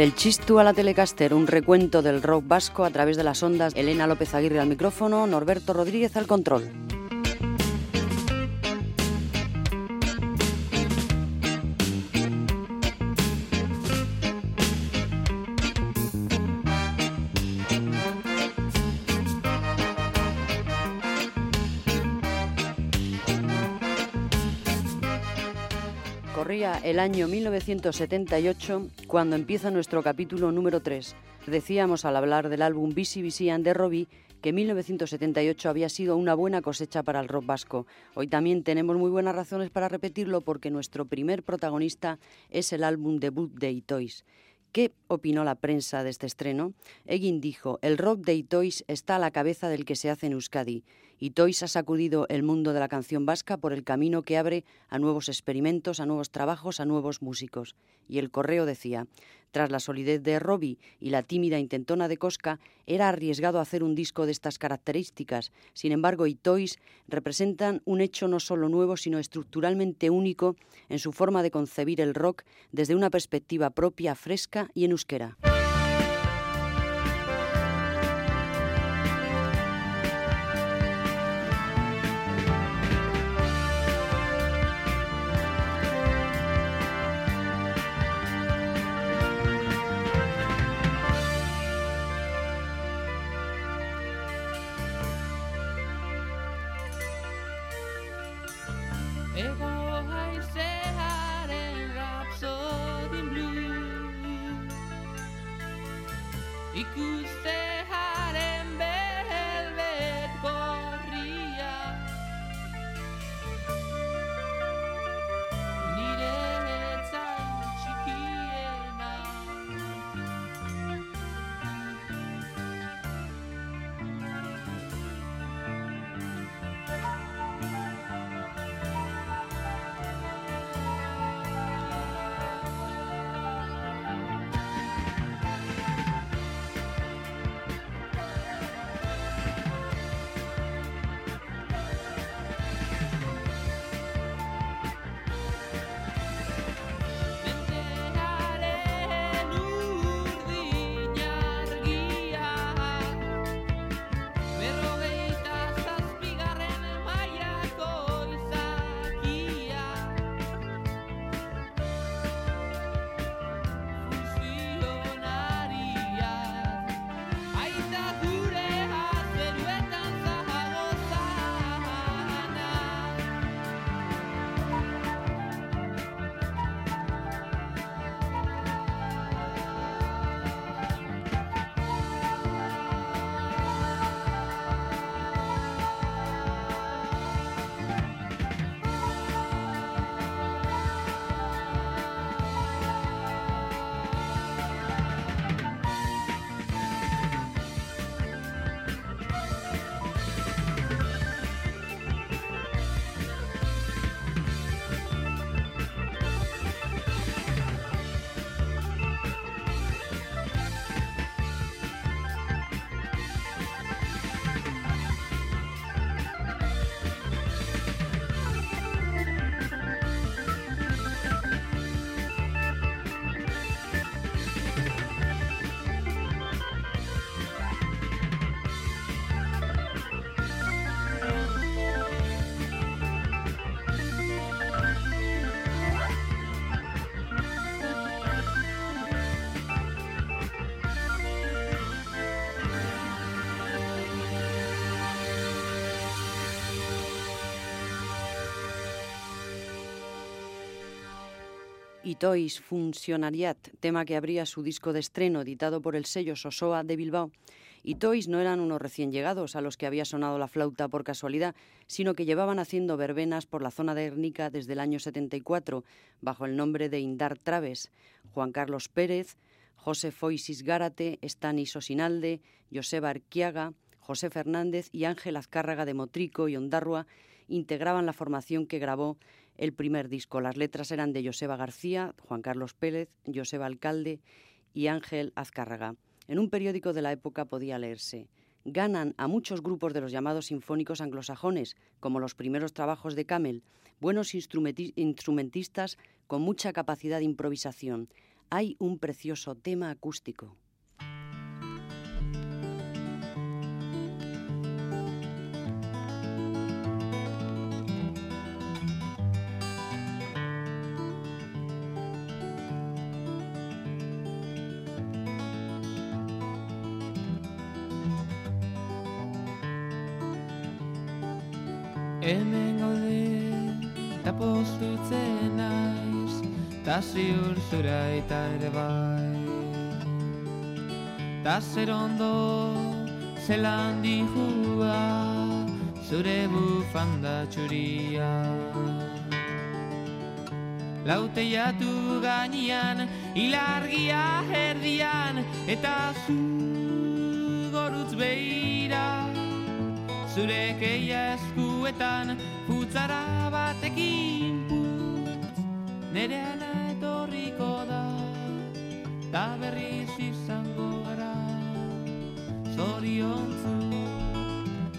Del Chistu a la Telecaster, un recuento del rock vasco a través de las ondas. Elena López Aguirre al micrófono, Norberto Rodríguez al control. El año 1978 cuando empieza nuestro capítulo número 3. Decíamos al hablar del álbum Busy Busy and the Robbie que 1978 había sido una buena cosecha para el rock vasco. Hoy también tenemos muy buenas razones para repetirlo porque nuestro primer protagonista es el álbum debut de Itois. ¿Qué opinó la prensa de este estreno? Egin dijo, el rock de Itois está a la cabeza del que se hace en Euskadi. Itois ha sacudido el mundo de la canción vasca por el camino que abre a nuevos experimentos, a nuevos trabajos, a nuevos músicos. Y el correo decía, tras la solidez de Robbie y la tímida intentona de Cosca, era arriesgado hacer un disco de estas características. Sin embargo, Itois representan un hecho no solo nuevo, sino estructuralmente único en su forma de concebir el rock desde una perspectiva propia, fresca y en euskera. Toys Funcionariat, tema que abría su disco de estreno editado por el sello Sosoa de Bilbao. Y Toys no eran unos recién llegados a los que había sonado la flauta por casualidad, sino que llevaban haciendo verbenas por la zona de Ernica desde el año 74, bajo el nombre de Indar Traves, Juan Carlos Pérez, José Foisis Gárate, Stanis Osinalde, Joseba Arquiaga, José Fernández y Ángel Azcárraga de Motrico y Ondarrua integraban la formación que grabó el primer disco. Las letras eran de Joseba García, Juan Carlos Pérez, Joseba Alcalde y Ángel Azcárraga. En un periódico de la época podía leerse ganan a muchos grupos de los llamados sinfónicos anglosajones, como los primeros trabajos de Camel, buenos instrumentistas con mucha capacidad de improvisación. hay un precioso tema acústico. Hemen gaude, eta postutzen naiz, ta ziur zura eta ere bai. Ta zer ondo, zelan dihua, zure bufanda txuria. Laute jatu gainian, ilargia herdian, eta zu gorutz behira. Zure keia eskuetan putzara batekin putz Nere ana etorriko da Ta berriz izango gara. Zoriontzu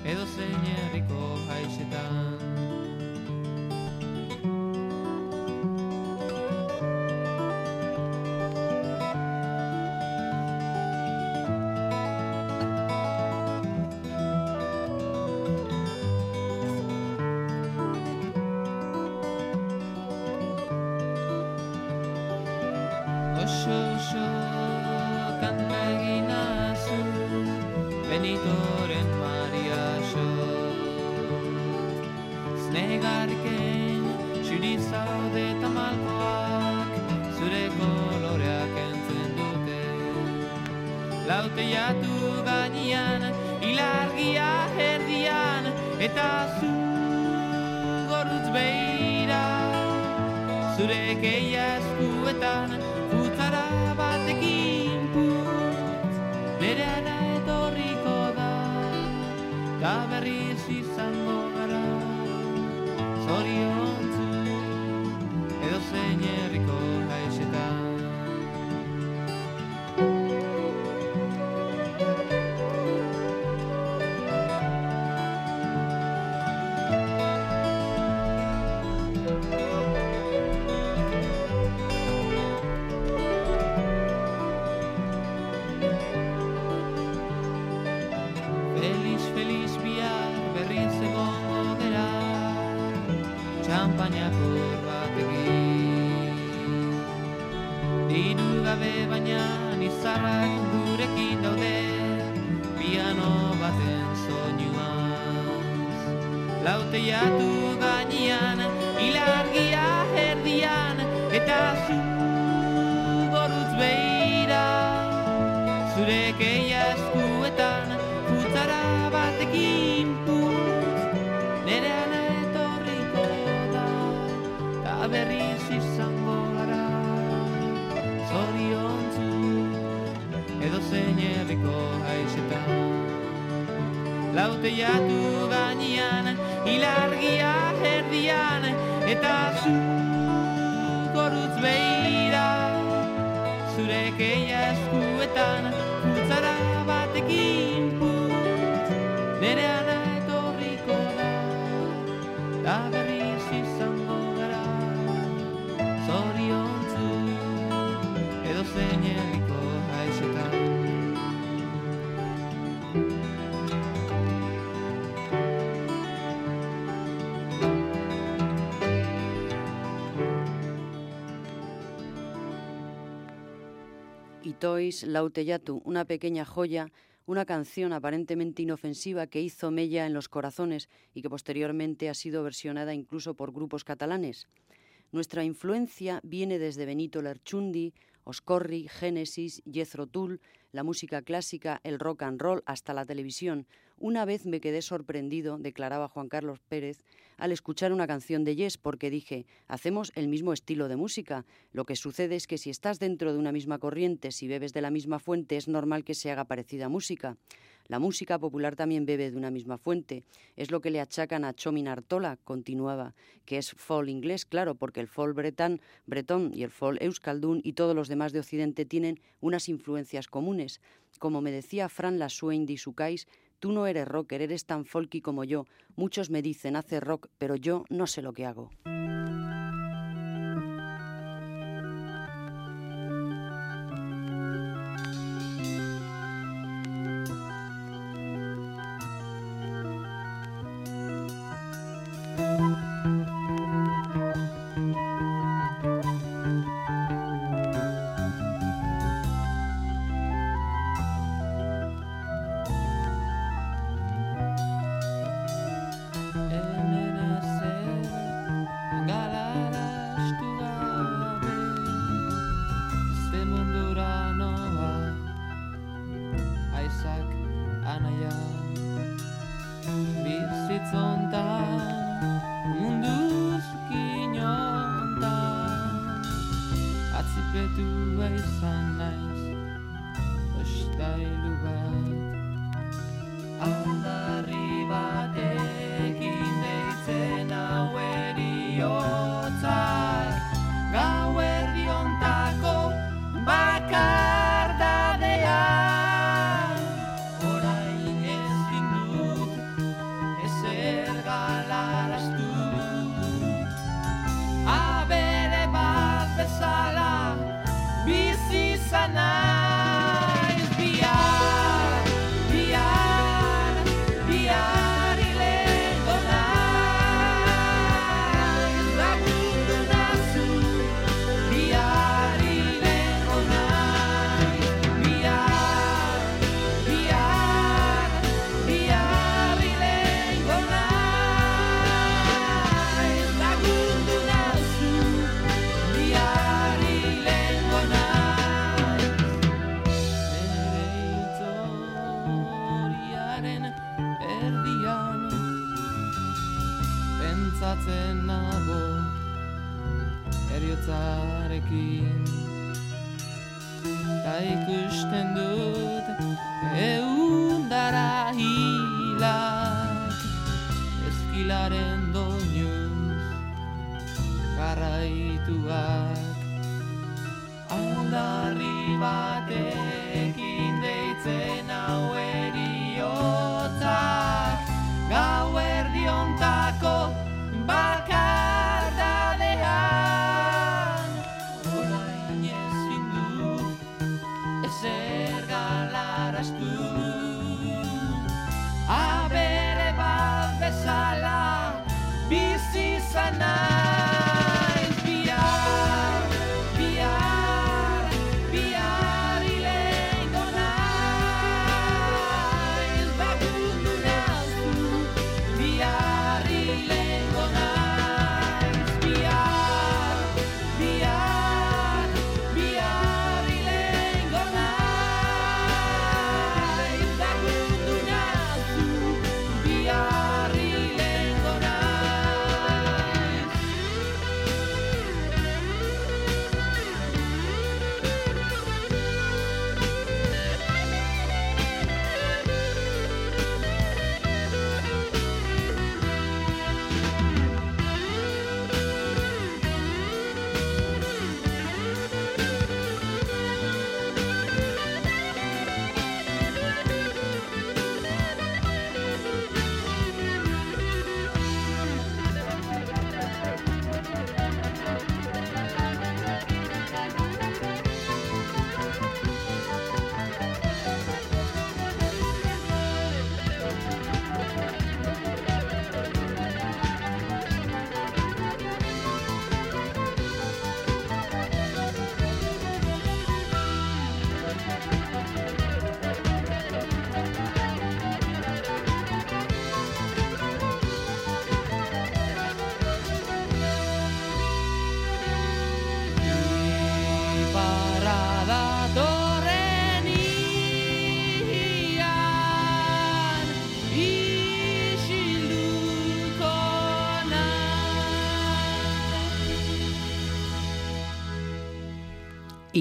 edo zein herriko haixetan gorutz behira Zure keia eskuetan Putzara batekin putz. Nere ana etorriko da Ta berriz izango gara Zoriontzu Haixetan y Toys Lauteyatu, una pequeña joya, una canción aparentemente inofensiva que hizo mella en los corazones y que posteriormente ha sido versionada incluso por grupos catalanes. Nuestra influencia viene desde Benito Lerchundi, Oscorri, Génesis, Jethro Tull, la música clásica, el rock and roll, hasta la televisión. Una vez me quedé sorprendido, declaraba Juan Carlos Pérez, al escuchar una canción de Yes, porque dije, hacemos el mismo estilo de música. Lo que sucede es que si estás dentro de una misma corriente, si bebes de la misma fuente, es normal que se haga parecida música. La música popular también bebe de una misma fuente. Es lo que le achacan a Chomin Artola, continuaba, que es folk inglés, claro, porque el folk bretán, bretón y el folk euskaldún y todos los demás de Occidente tienen unas influencias comunes. Como me decía Fran Lassuin de Isukais, tú no eres rocker, eres tan folky como yo. Muchos me dicen, hace rock, pero yo no sé lo que hago. anaia Bizitzonta munduz kinonta Atzipetua izan naiz Ostailu bat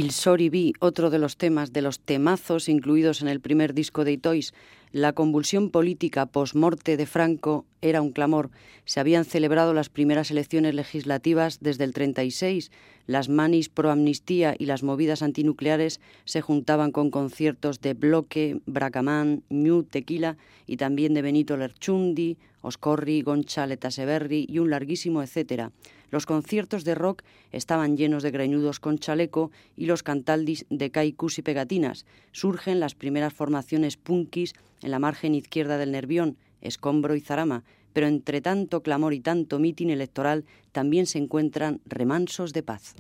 Il Sori otro de los temas de los temazos incluidos en el primer disco de Itois. La convulsión política post-morte de Franco era un clamor. Se habían celebrado las primeras elecciones legislativas desde el 36. Las manis pro amnistía y las movidas antinucleares se juntaban con conciertos de Bloque, Bracamán, Ñu, Tequila y también de Benito Lerchundi, Oscorri, Goncha, Severri y un larguísimo etcétera. Los conciertos de rock estaban llenos de greñudos con chaleco y los cantaldis de caicus y pegatinas. Surgen las primeras formaciones punkis en la margen izquierda del Nervión, Escombro y Zarama, pero entre tanto clamor y tanto mitin electoral también se encuentran remansos de paz.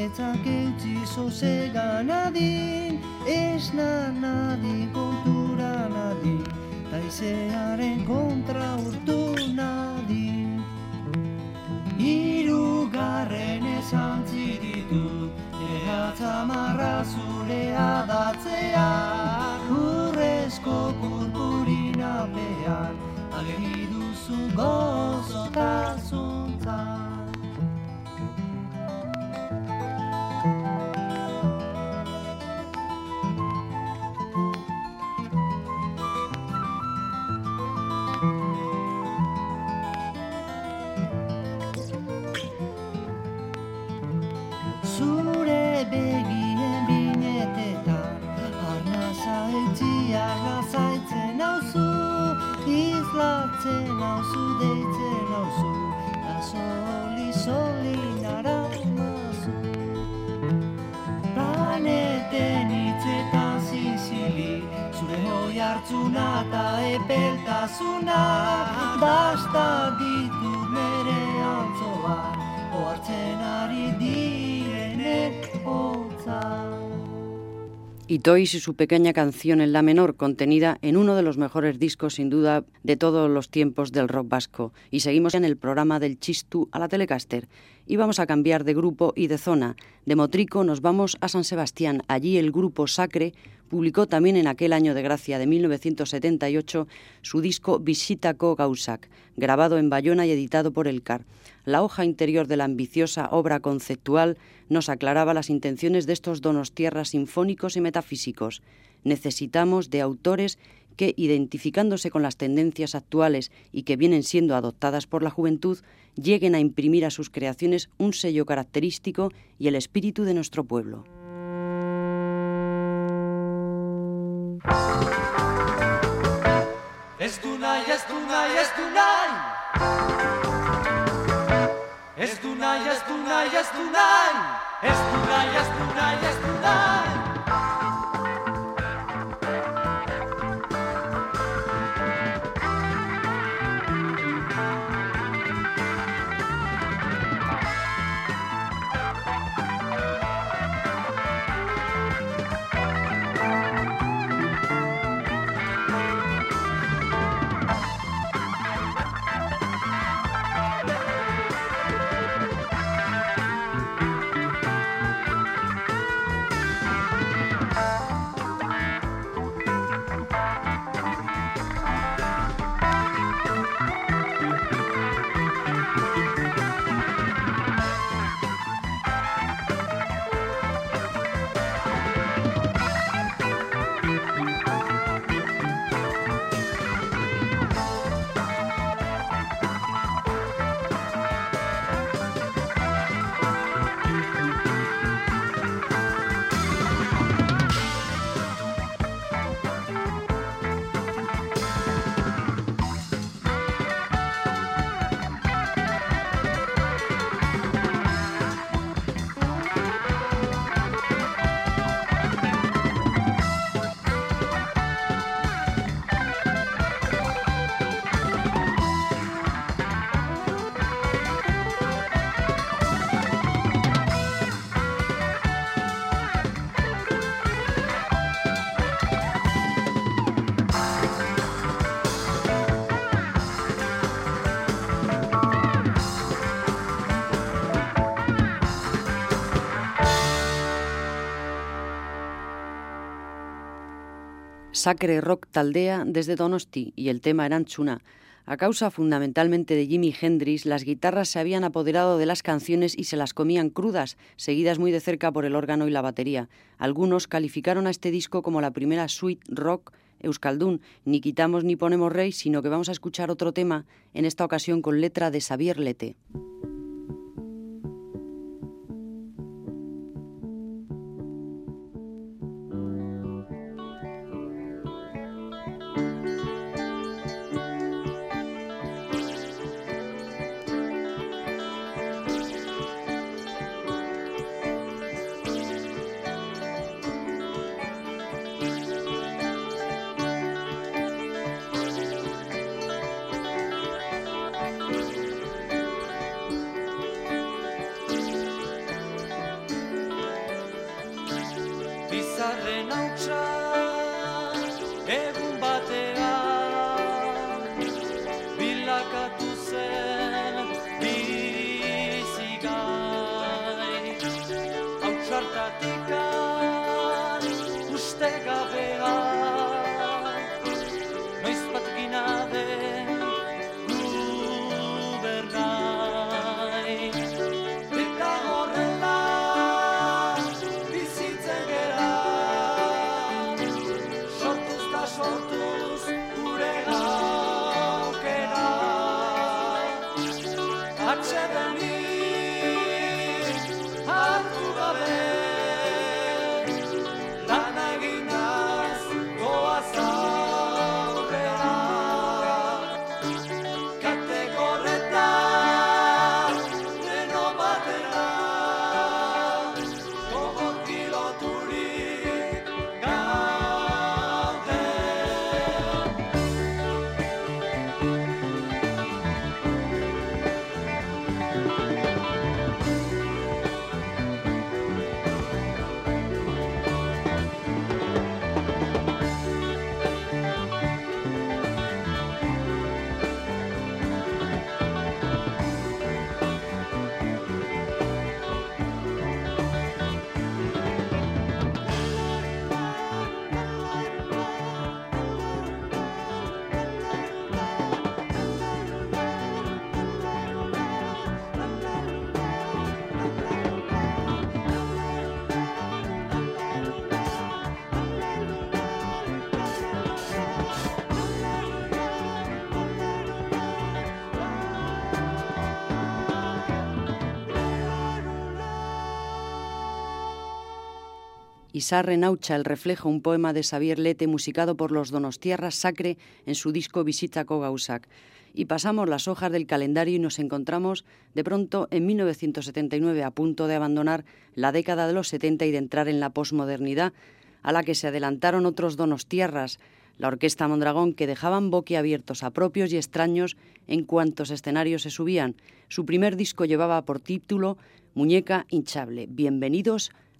Netzak eutzi zozega nadin, ez na nadi kontura nadin, taizearen kontra urtu nadin. Irugarren esan ziritu, ea txamarra zurea datzea, urrezko kurpurin apean, agehi duzu gozotazun. Y Toys y su pequeña canción en la menor, contenida en uno de los mejores discos sin duda de todos los tiempos del rock vasco. Y seguimos en el programa del Chistu a la Telecaster. Y vamos a cambiar de grupo y de zona. De Motrico nos vamos a San Sebastián. Allí el grupo Sacre publicó también en aquel año de gracia de 1978 su disco Visitaco Gausak, grabado en Bayona y editado por El Car. La hoja interior de la ambiciosa obra conceptual nos aclaraba las intenciones de estos donos-tierras sinfónicos y metafísicos. Necesitamos de autores que, identificándose con las tendencias actuales y que vienen siendo adoptadas por la juventud, lleguen a imprimir a sus creaciones un sello característico y el espíritu de nuestro pueblo. Ez du nahi, ez du nahi Ez du nahi, ez du nahi, ez du nahi Ez du nahi, ez du nahi, Sacre Rock Taldea desde Donosti y el tema Chuna. A causa fundamentalmente de Jimi Hendrix, las guitarras se habían apoderado de las canciones y se las comían crudas, seguidas muy de cerca por el órgano y la batería. Algunos calificaron a este disco como la primera suite rock Euskaldun. Ni quitamos ni ponemos rey, sino que vamos a escuchar otro tema, en esta ocasión con letra de Xavier Lete. Isarre Naucha, el reflejo, un poema de Xavier Lete musicado por los Donostierras Sacre en su disco Visitako Gausak. Y pasamos las hojas del calendario y nos encontramos de pronto en 1979 a punto de abandonar la década de los 70 y de entrar en la posmodernidad a la que se adelantaron otros Donostierras, la Orquesta Mondragón, que dejaban boquiabiertos a propios y extraños en cuantos escenarios se subían. Su primer disco llevaba por título Muñeca hinchable. Bienvenidos a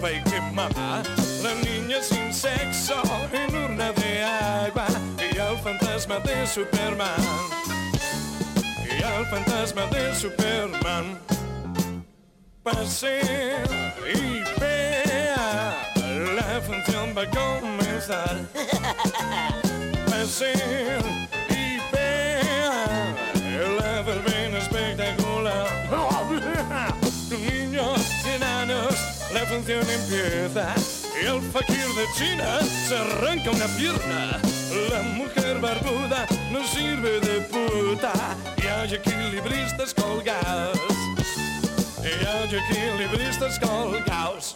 chupa y que mama, la niña sin sexo en urna de agua y al fantasma de Superman. Y al fantasma de Superman. Pase y vea, la función va a comenzar. Pase función empieza. El fakir de China se arranca una pierna. La mujer barbuda no sirve de puta. Y hay equilibristas colgados. Y hay equilibristas colgados.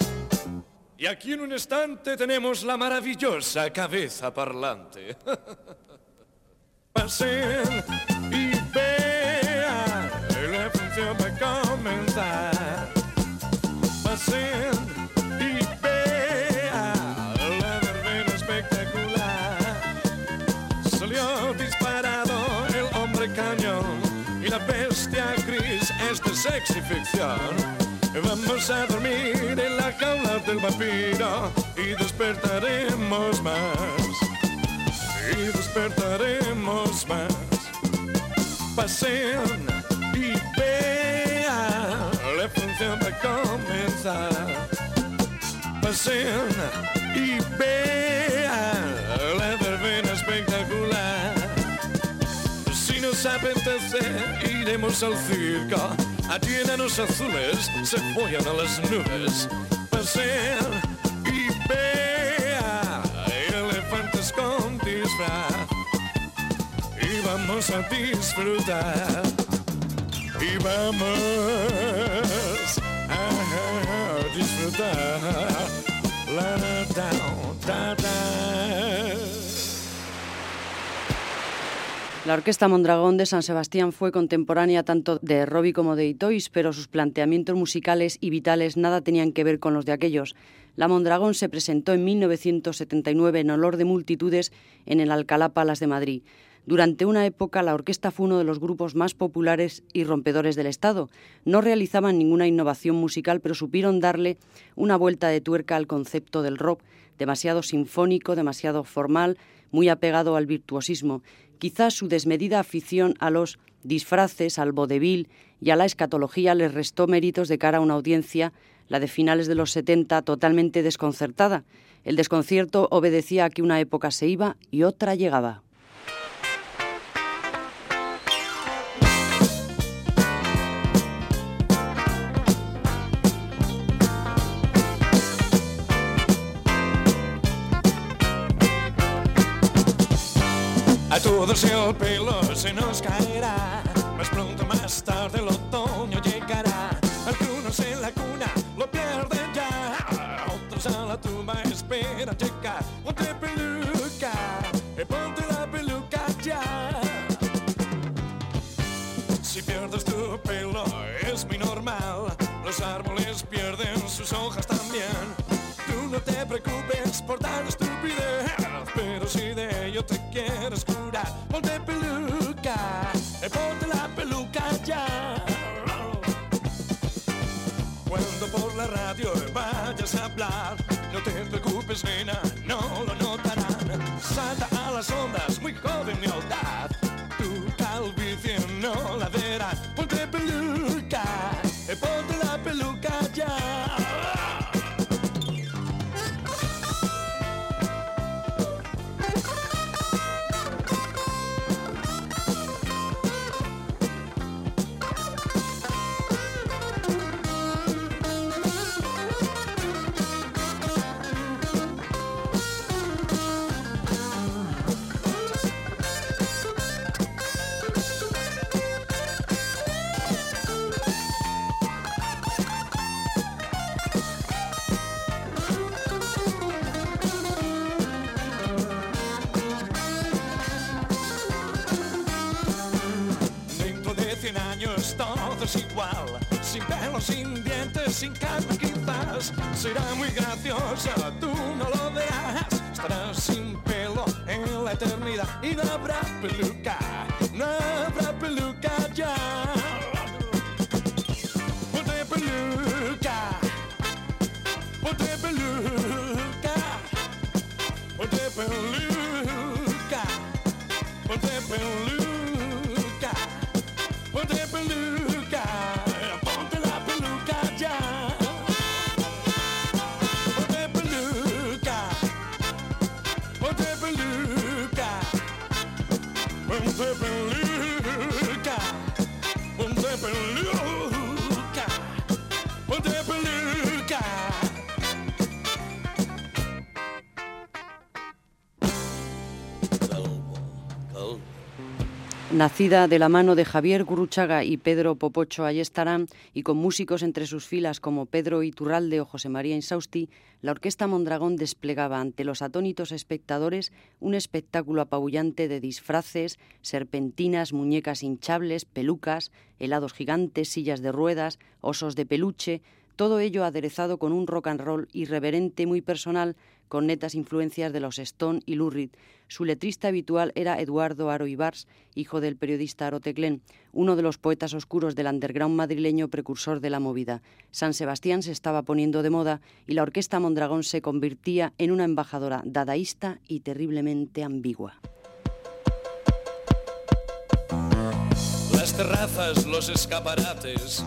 Y aquí en un instante tenemos la maravillosa cabeza parlante. Pasen y ficción. Vamos a dormir en la jaula del vampiro y despertaremos más. Y despertaremos más. Pasen y vean, la función va a comenzar. Pasen y vean, la verbena espectacular. Si nos apetece, iremos al circo. Allí enanos azules se follan a las nubes. Pasear y vea elefantes con disfraz. Y vamos a disfrutar. Y vamos a disfrutar. La, la, down. La Orquesta Mondragón de San Sebastián fue contemporánea tanto de Robbie como de Itois, pero sus planteamientos musicales y vitales nada tenían que ver con los de aquellos. La Mondragón se presentó en 1979 en olor de multitudes en el Alcalá Palas de Madrid. Durante una época la orquesta fue uno de los grupos más populares y rompedores del Estado. No realizaban ninguna innovación musical, pero supieron darle una vuelta de tuerca al concepto del rock, demasiado sinfónico, demasiado formal, muy apegado al virtuosismo. Quizás su desmedida afición a los disfraces, al vodevil y a la escatología les restó méritos de cara a una audiencia, la de finales de los 70, totalmente desconcertada. El desconcierto obedecía a que una época se iba y otra llegaba. A todos el pelo se nos caerá. Más pronto, más tarde, el otoño llegará. Algunos en la cuna lo pierden ya. Otros a la tumba esperan llegar. Ponte peluca, eh, ponte la peluca ya. Si pierdes tu pelo es muy normal. Los árboles pierden sus hojas también. Tú no te preocupes por tan estupidez. Pero si de ello te quieres curar, ponte peluca, eh, ponte la peluca ya. Cuando por la radio vayas a hablar, no te preocupes, nena, no lo notarán. Salta a las ondas, muy joven y audaz. Nacida de la mano de Javier Gurruchaga y Pedro Popocho. Ayestarán y con músicos entre sus filas como Pedro Iturralde o José María Insausti, la Orquesta Mondragón desplegaba ante los atónitos espectadores un espectáculo apabullante de disfraces, serpentinas, muñecas hinchables, pelucas, helados gigantes, sillas de ruedas, osos de peluche, todo ello aderezado con un rock and roll irreverente muy personal con netas influencias de los Stone y Lou Reed. Su letrista habitual era Eduardo Aro Ibars, hijo del periodista Aro Teclén, uno de los poetas oscuros del underground madrileño precursor de la movida. San Sebastián se estaba poniendo de moda y la orquesta Mondragón se convertía en una embajadora dadaísta y terriblemente ambigua. Las terrazas, los escaparates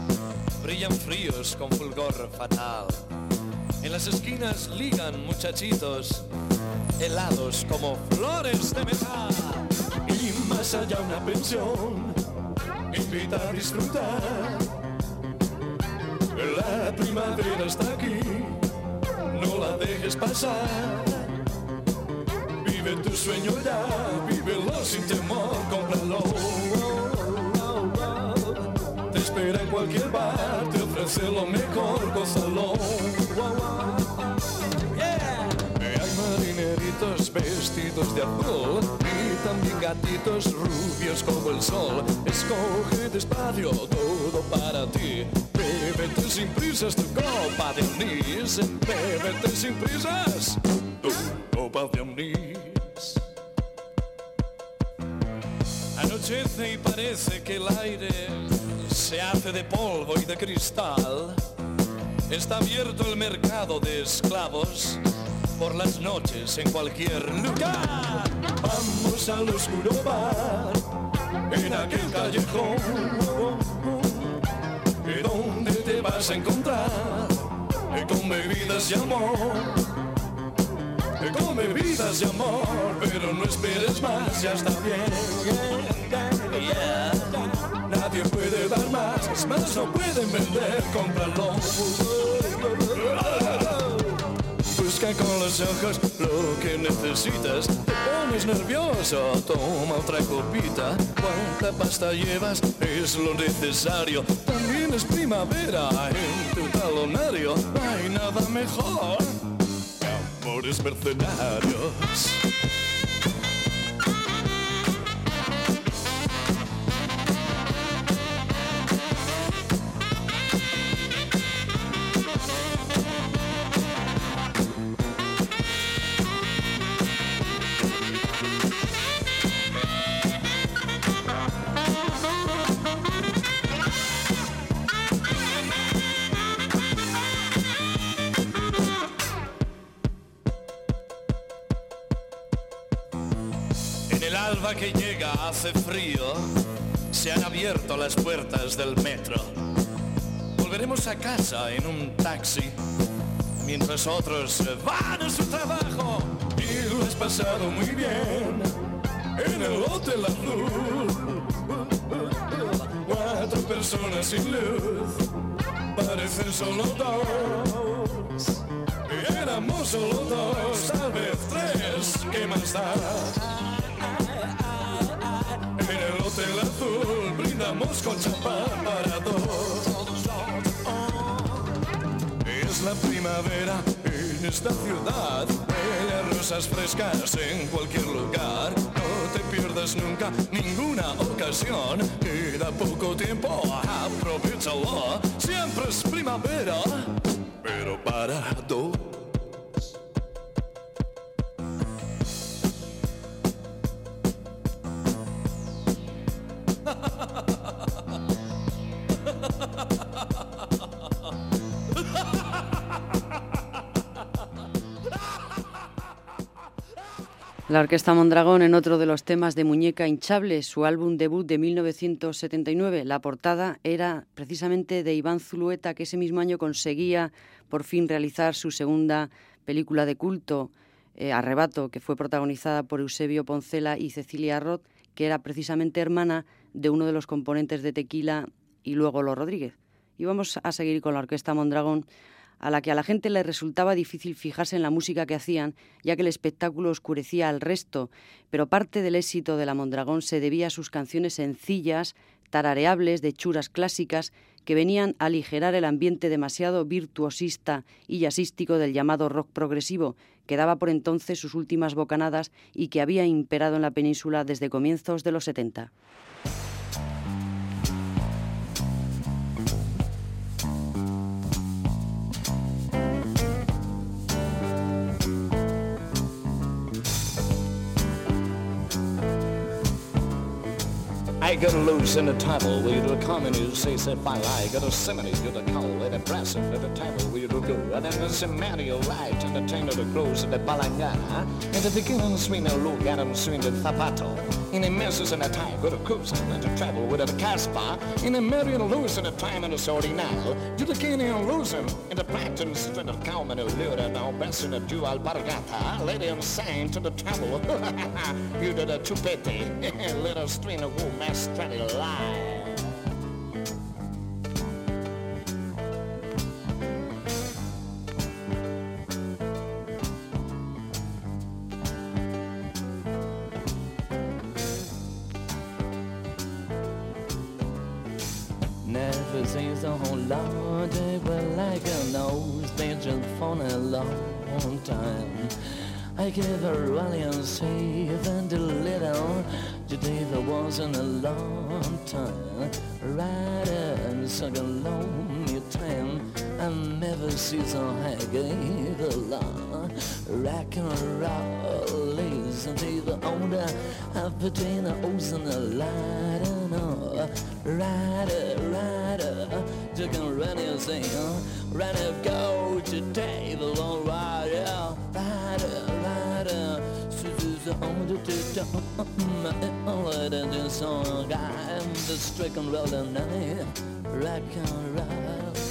brillan fríos con fulgor fatal. En las esquinas ligan muchachitos helados como flores de metal. Y más allá una pensión invita a disfrutar. La primavera está aquí, no la dejes pasar. Vive tu sueño ya, vívelo sin temor, cómpralo. Te espera en cualquier bar, te ofrece lo mejor, gózalo. Vestidos de azul y también gatitos rubios como el sol. Escoge despacio todo para ti. Bébete sin prisas tu copa de anís. Bébete sin prisas tu copa de anís. Anochece y parece que el aire se hace de polvo y de cristal. Está abierto el mercado de esclavos por las noches en cualquier lugar. Vamos al oscuro bar, en aquel callejón, ¿Y dónde te vas a encontrar? Con bebidas y amor, con bebidas y amor, pero no esperes más, ya está bien. Yeah. Nadie puede dar más, más, no pueden vender, cómpralo. Busca con los ojos lo que necesitas. Te pones nervioso, toma otra copita. Cuánta pasta llevas es lo necesario. También es primavera en tu talonario. No hay nada mejor que amores mercenarios. Hace frío, se han abierto las puertas del metro. Volveremos a casa en un taxi, mientras otros van a su trabajo. Y lo has pasado muy bien en el hotel azul. Cuatro personas sin luz, parecen solo dos. Éramos solo dos, tal vez tres, ¿qué más da? Brindamos con champán para dos. Es la primavera en esta ciudad, bellas rosas frescas en cualquier lugar. No te pierdas nunca ninguna ocasión, queda poco tiempo, aprovechalo. Siempre es primavera, pero para dos. La Orquesta Mondragón en otro de los temas de Muñeca Hinchable, su álbum debut de 1979. La portada era precisamente de Iván Zulueta, que ese mismo año conseguía por fin realizar su segunda película de culto, eh, Arrebato, que fue protagonizada por Eusebio Poncela y Cecilia Roth, que era precisamente hermana de uno de los componentes de Tequila y luego Los Rodríguez. Y vamos a seguir con la Orquesta Mondragón a la que a la gente le resultaba difícil fijarse en la música que hacían, ya que el espectáculo oscurecía al resto, pero parte del éxito de la Mondragón se debía a sus canciones sencillas, tarareables, de churas clásicas, que venían a aligerar el ambiente demasiado virtuosista y jazzístico del llamado rock progresivo, que daba por entonces sus últimas bocanadas y que había imperado en la península desde comienzos de los 70. I got loose in the table where the communists say say got a simony to the cow with a present at the table where you go and then the semanio right and the taint of the clothes of the balangana. And the beginning swing a look him swing the zapato in the messes in the time go to cruise and to travel with a caspa in million lose in the time and the sorting now. To the king and losing in the plankton straight of cow and a lure now best in the dual bargata. Lady and sang to the travel. You did a chupete little string of wool trying to lie. Rock and roll, ladies until the older. Half between the O's and the light and all. Rider, rider, you can run and sing. Run and go today, the long rider. Rider, rider, Suzu's on the top. Let it song. I'm the stricken roll and night. Rock and roll.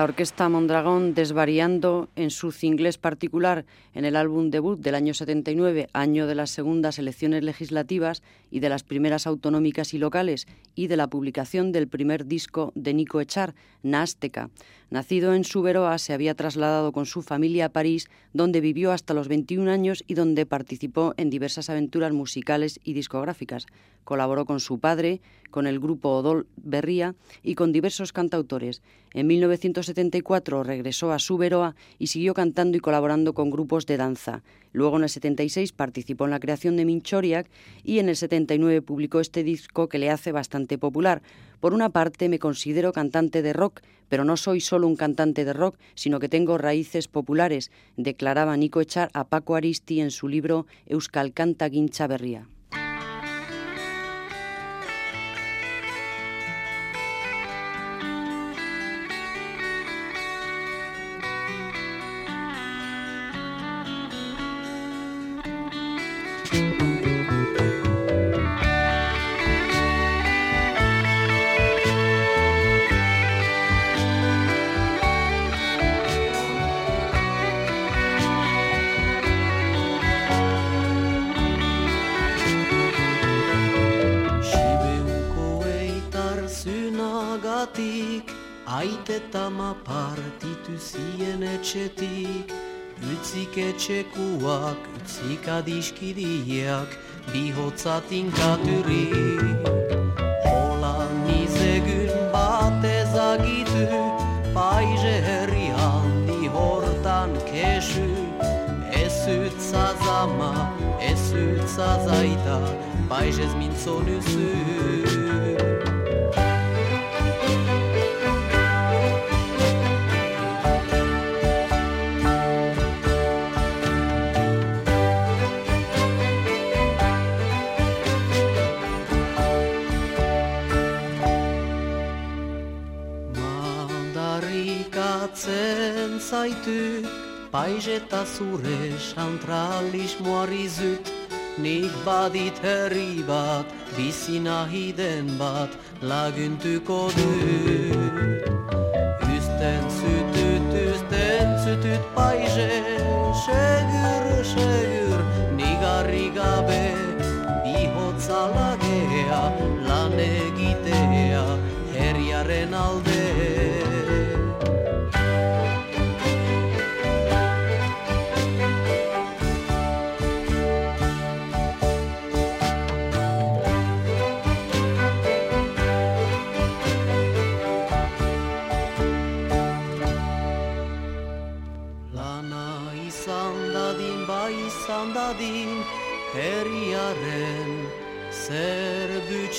La orquesta Mondragón desvariando en su cinglés particular en el álbum debut del año 79, año de las segundas elecciones legislativas y de las primeras autonómicas y locales, y de la publicación del primer disco de Nico Echar, Násteca. Nacido en Suberoa, se había trasladado con su familia a París, donde vivió hasta los 21 años y donde participó en diversas aventuras musicales y discográficas. Colaboró con su padre, con el grupo Odol Berría y con diversos cantautores. En 1974 regresó a Suberoa y siguió cantando y colaborando con grupos de danza. Luego en el 76 participó en la creación de Minchoriak y en el 79 publicó este disco que le hace bastante popular. Por una parte me considero cantante de rock, pero no soy solo un cantante de rock, sino que tengo raíces populares, declaraba Nico Echar a Paco Aristi en su libro Euskal Canta Guincha Berria. Etxetik Utzik etxekuak, utzik adiskidiak Bihotzatin katurik Hola nizegun bat ezagitu Paize herri handi hortan kesu. Ez utza zama, ez utza zaita Paizez mintzonu zaitu Paiz eta zure santralismoari zut Nik badit herri bat, bizi nahi den bat Laguntuko du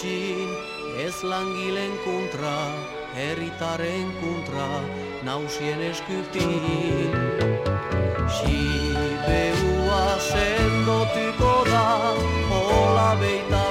zer butxin ez langilen kontra herritaren kontra nausien eskutin Sibeua sendotuko da hola beita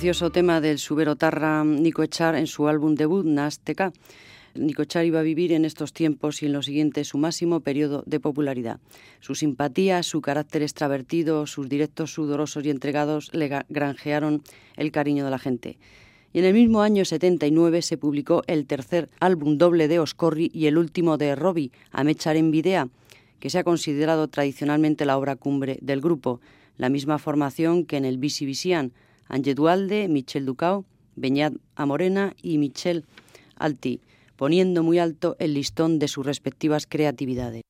precioso tema del subero Tarra Nico Echar en su álbum debut Nazteca. Nico Echar iba a vivir en estos tiempos y en los siguientes su máximo periodo de popularidad. Su simpatía, su carácter extravertido, sus directos sudorosos y entregados le granjearon el cariño de la gente. Y en el mismo año 79 se publicó el tercer álbum doble de Oscorri y el último de Robbie, Amechar en Videa, que se ha considerado tradicionalmente la obra cumbre del grupo, la misma formación que en el Bisi Ange Dualde, Michel Ducao, Beñat Amorena y Michel Alti, poniendo muy alto el listón de sus respectivas creatividades.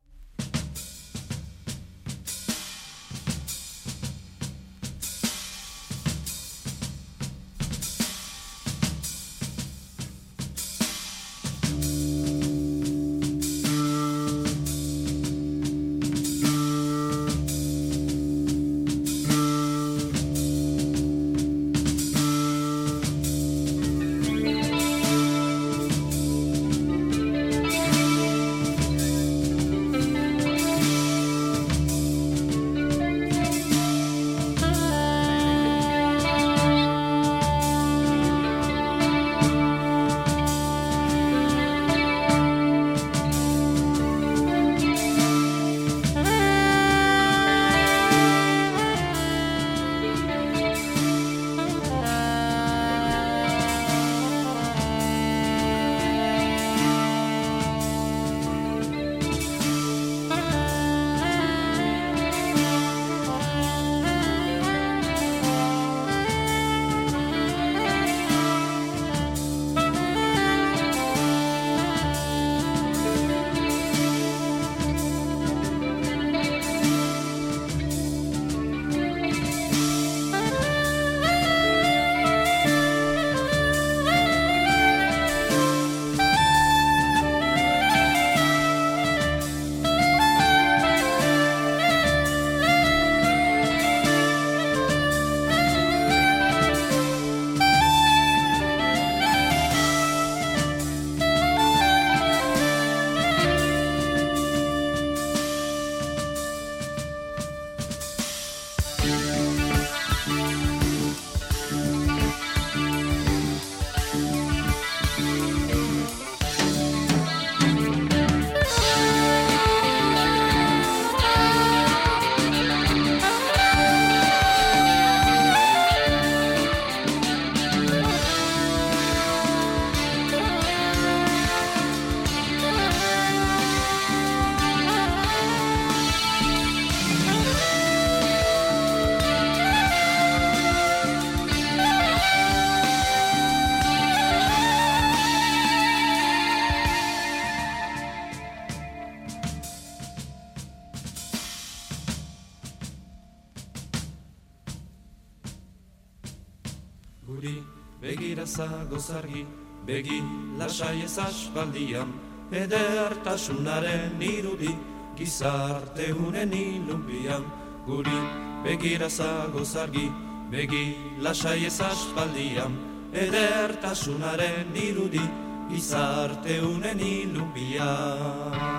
Zagoz argi, begi lasai ez aspaldian, edertasunaren irudi, gizarte unen ilunbian. Guri begira zagoz argi, begi lasai ez aspaldian, edertasunaren irudi, gizarte unen ilunbian.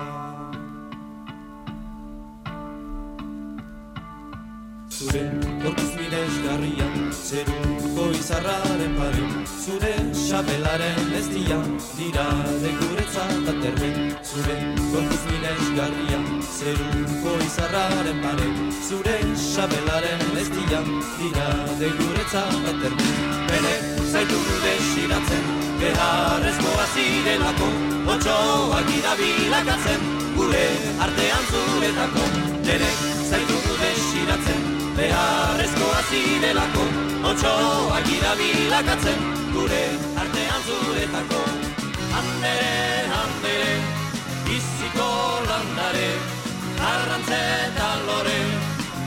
Dian, dira de guretzat aterben Zure gorpuz miresgarrian, zeruko izarraren pare. Zure xapelaren ez dian, dira de guretzat aterben Bere zaitu desiratzen, beharrezkoa zirelako Otsoak irabilakatzen, gure artean zuretako. Nere zaitu desiratzen, beharrezkoa zirelako Otsoak irabilakatzen gure artean zuretako Andere, andere, biziko landare Arrantzeta lore,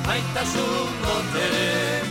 maitasun dotere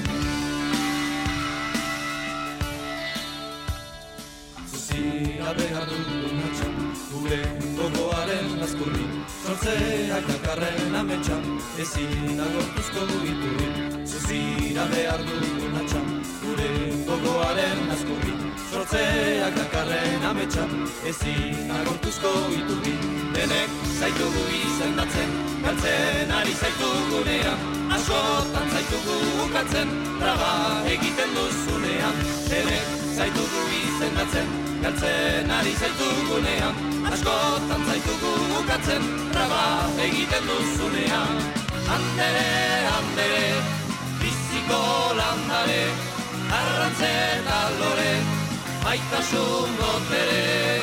Zuzira behar dugun atxan, gure gogoaren azkurri Sortzeak dakarren ametxan, ezin agortuzko iturri Zuzira behar dugun atxan, gure gogoaren azkurri Sortzeak dakarren ametxan, ezin agortuzko iturri Denek zaitugu izendatzen, galtzen ari zaitugunean Askotan zaitugu ukatzen, traba egiten duzunean. Denek zaitugu izendatzen, galtzen ari zaitugunean Askotan zaitugu ukatzen, traba egiten duzunean. Andere, andere, biziko landare Arrantzeta lore, maitasun goteren.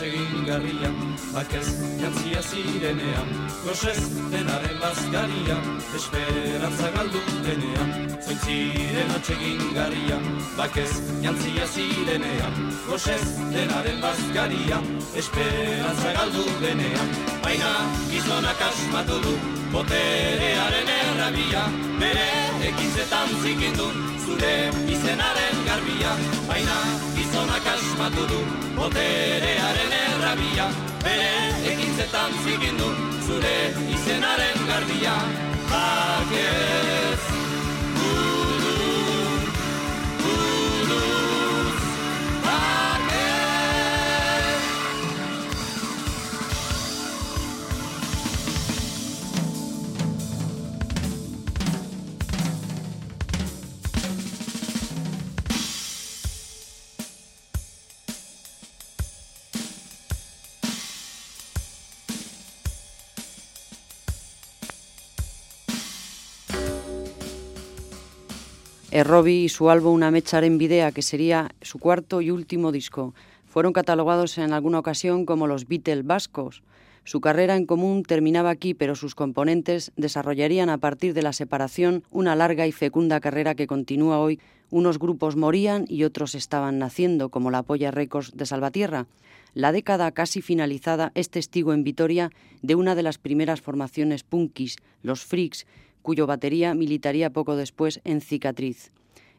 Atsegin garrian, bakez jantzia zirenean Gosez denaren bazkaria, esperantza galdu denean Zointziren atsegin garrian, bakez jantzia zirenean Gosez denaren bazkaria, esperantza galdu denean. Baina gizonak asmatu du, boterearen errabia Bere ekintzetan zikindu, zure izenaren garbia. Baina gizonak asmatu du, boterearen errabia. Bere ekintzetan zikindu, zure izenaren garbia. Bakez, Robbie y su álbum Una mecha en videa, que sería su cuarto y último disco. Fueron catalogados en alguna ocasión como los Beatles vascos. Su carrera en común terminaba aquí, pero sus componentes desarrollarían a partir de la separación una larga y fecunda carrera que continúa hoy. Unos grupos morían y otros estaban naciendo, como la Polla Records de Salvatierra. La década casi finalizada es testigo en Vitoria de una de las primeras formaciones punkis, los Freaks, cuyo batería militaría poco después en Cicatriz.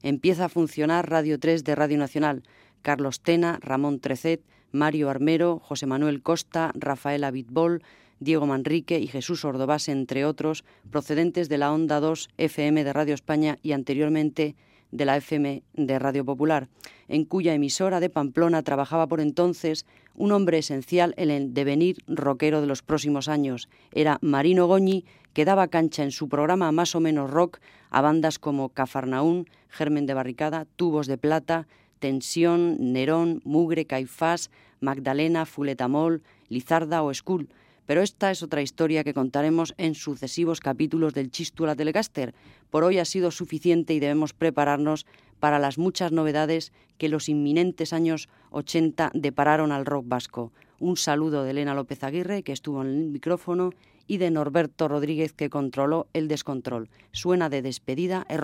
Empieza a funcionar Radio 3 de Radio Nacional. Carlos Tena, Ramón Trecet, Mario Armero, José Manuel Costa, Rafael Abitbol, Diego Manrique y Jesús Ordovás, entre otros, procedentes de la Onda 2 FM de Radio España y anteriormente de la FM de Radio Popular, en cuya emisora de Pamplona trabajaba por entonces un hombre esencial en el devenir rockero de los próximos años. Era Marino Goñi, que daba cancha en su programa más o menos rock a bandas como Cafarnaún, Germen de Barricada, Tubos de Plata, Tensión, Nerón, Mugre, Caifás, Magdalena, Fuletamol, Lizarda o Skull. Pero esta es otra historia que contaremos en sucesivos capítulos del Chistula Telecaster. Por hoy ha sido suficiente y debemos prepararnos para las muchas novedades que los inminentes años 80 depararon al rock vasco. Un saludo de Elena López Aguirre, que estuvo en el micrófono, y de Norberto Rodríguez, que controló el descontrol. Suena de despedida es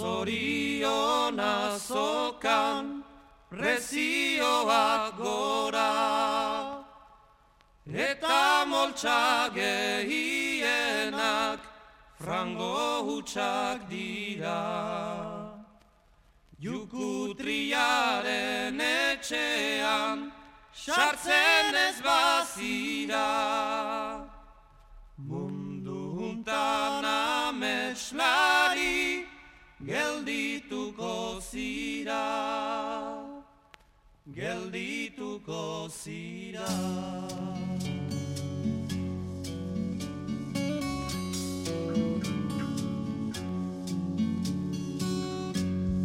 zoriona zokan prezioak gora. Eta moltsa hienak frango hutsak dira. Jukutriaren etxean sartzen ez bazira zira, geldituko zira.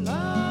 biziak